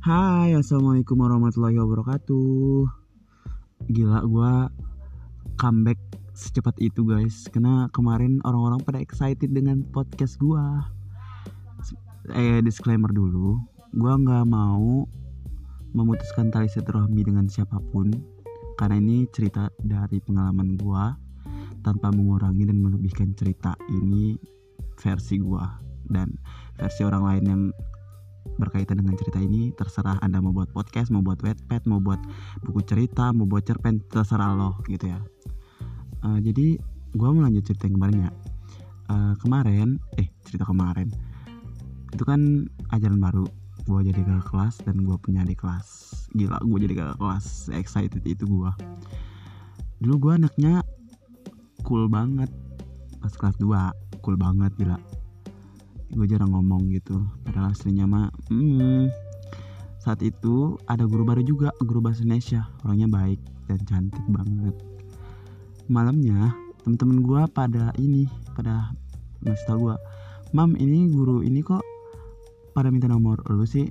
Hai, assalamualaikum warahmatullahi wabarakatuh. Gila, gue comeback secepat itu guys. Karena kemarin orang-orang pada excited dengan podcast gue. Eh, disclaimer dulu, gue nggak mau memutuskan tali silaturahmi dengan siapa pun. Karena ini cerita dari pengalaman gue tanpa mengurangi dan melebihkan cerita ini versi gue dan versi orang lain yang berkaitan dengan cerita ini terserah anda mau buat podcast mau buat wetpad mau buat buku cerita mau buat cerpen terserah lo gitu ya. Uh, jadi gue mau lanjut cerita yang kemarin ya. Uh, kemarin eh cerita kemarin. Itu kan ajaran baru. Gue jadi kakak kelas dan gue punya di kelas. Gila gue jadi kakak kelas. Excited itu gue dulu gue anaknya cool banget. Pas kelas 2 cool banget gila gue jarang ngomong gitu. Padahal aslinya mah hmm, saat itu ada guru baru juga guru bahasa Indonesia. Orangnya baik dan cantik banget. Malamnya temen-temen gue pada ini pada ngasih tau gue mam ini guru ini kok pada minta nomor lu sih?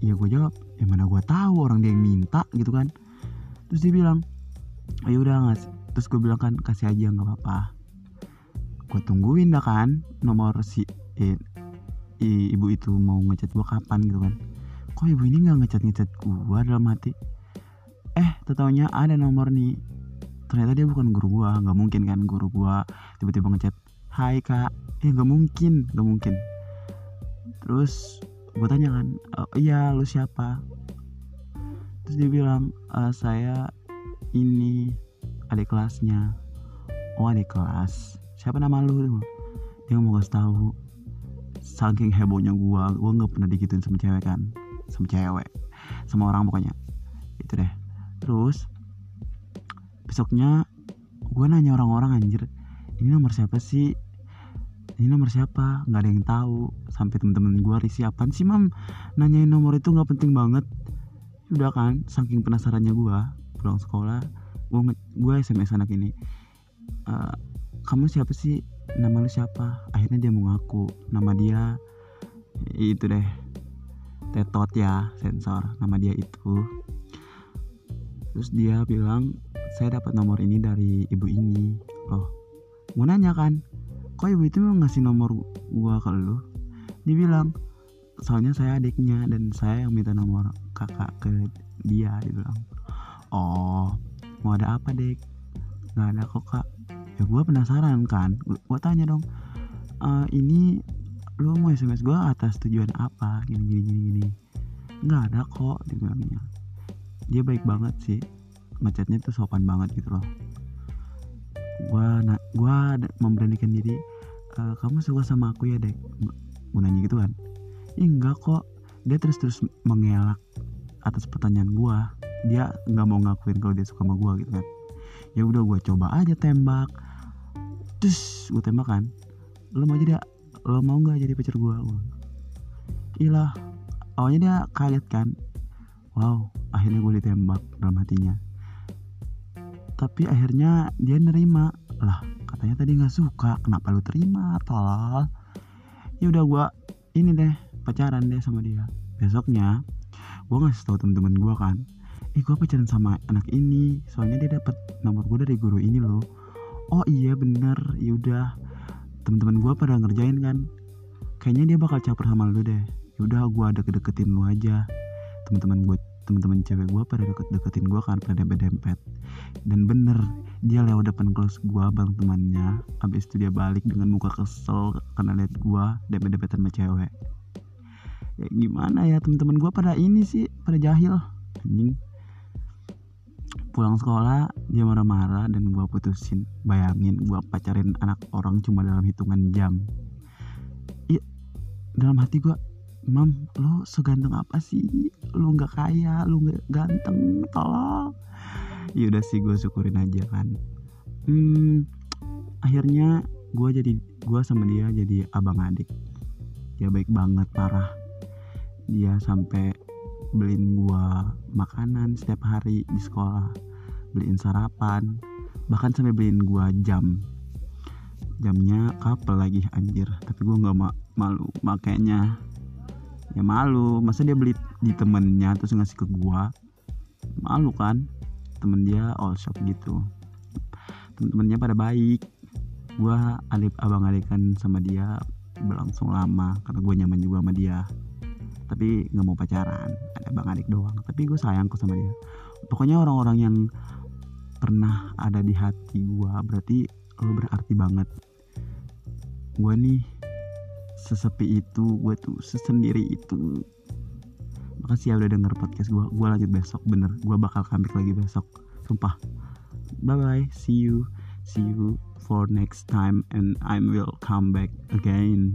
Ya gue jawab ya mana gue tahu orang dia yang minta gitu kan. Terus dia bilang ayo oh, udah ngasih terus gue bilang kan kasih aja nggak apa-apa gue tungguin dah kan nomor si eh, ibu itu mau ngechat gue kapan gitu kan. Kok ibu ini nggak ngechat ngechat gue dalam hati? Eh tetaunya ada nomor nih. Ternyata dia bukan guru gue nggak mungkin kan guru gue tiba-tiba ngechat hai kak. Eh nggak mungkin nggak mungkin. Terus gue tanya kan oh, iya lu siapa? Terus dia bilang e, saya ini adik kelasnya. Oh adik kelas siapa nama lu? Dia mau kasih tahu saking hebohnya gua gua nggak pernah digituin sama cewek kan sama cewek sama orang pokoknya. Itu deh. Terus besoknya gua nanya orang-orang anjir ini nomor siapa sih? Ini nomor siapa? Nggak ada yang tahu. Sampai temen-temen gue risih sih mam? Nanyain nomor itu nggak penting banget. Udah kan saking penasarannya gue pulang sekolah gue gue sms anak ini uh, kamu siapa sih? Nama lu siapa? Akhirnya dia mengaku nama dia. Itu deh. Tetot ya sensor nama dia itu. Terus dia bilang saya dapat nomor ini dari ibu ini. Loh mau nanya kan? Kok ibu itu mau ngasih nomor gua ke lu? Dia bilang soalnya saya adiknya dan saya yang minta nomor kakak ke dia dia bilang. Oh mau ada apa dek? Nggak ada kok kak ya gue penasaran kan. Gue tanya dong e, ini lu mau sms gue atas tujuan apa? Gini gini gini gini. Nggak ada kok dibilangnya dia baik banget sih. Ngechatnya tuh sopan banget gitu loh. Gue na gue memberanikan diri e, kamu suka sama aku ya dek? Gue nanya gitu kan. Ya enggak kok. Dia terus terus mengelak atas pertanyaan gue dia nggak mau ngakuin kalau dia suka sama gue gitu kan. Ya udah gue coba aja tembak terus gue tembak kan. Lo mau jadi lo mau nggak jadi pacar gue ilah awalnya dia kaget kan. Wow akhirnya gue ditembak dalam hatinya. Tapi akhirnya dia nerima. Lah katanya tadi nggak suka kenapa lu terima? Tolol. Ya udah gue ini deh pacaran deh sama dia. Besoknya gue ngasih tau temen-temen gue kan. Eh gue pacaran sama anak ini soalnya dia dapat nomor gue dari guru ini loh oh iya bener. Yaudah teman-teman gue pada ngerjain kan. Kayaknya dia bakal caper sama lu deh. Yaudah gue ada kedeketin lu aja. Teman-teman gue teman-teman cewek gue pada deket-deketin gue kan pada dempet-dempet. Dan bener dia lewat depan kelas gue bang temannya. Abis itu dia balik dengan muka kesel karena liat gue dempet-dempetan sama cewek. Ya gimana ya teman-teman gue pada ini sih pada jahil. Anjing pulang sekolah dia marah-marah dan gue putusin. Bayangin gue pacarin anak orang cuma dalam hitungan jam. Iya dalam hati gue mam lo seganteng apa sih? Lo nggak kaya lo nggak ganteng tolong ya udah sih gue syukurin aja kan. Hmm, akhirnya gue jadi gue sama dia jadi abang adik. Dia baik banget parah dia sampai beliin gua makanan setiap hari di sekolah beliin sarapan bahkan sampai beliin gua jam. Jamnya kapal lagi anjir. Tapi gua nggak ma malu makanya ya malu masa dia beli di temennya terus ngasih ke gua? Malu kan? Temen dia all shop gitu. Temen-temennya pada baik. Gua adik abang adikan sama dia berlangsung lama karena gue nyaman juga sama dia tapi nggak mau pacaran ada bang adik doang. Tapi gue sayang kok sama dia. Pokoknya orang-orang yang pernah ada di hati gue berarti lo berarti banget. Gue nih sesepi itu gue tuh sesendiri itu. Makasih ya udah denger podcast gue gue lanjut besok bener. Gue bakal comeback lagi besok. Sumpah. Bye bye see you. See you for next time and I will come back again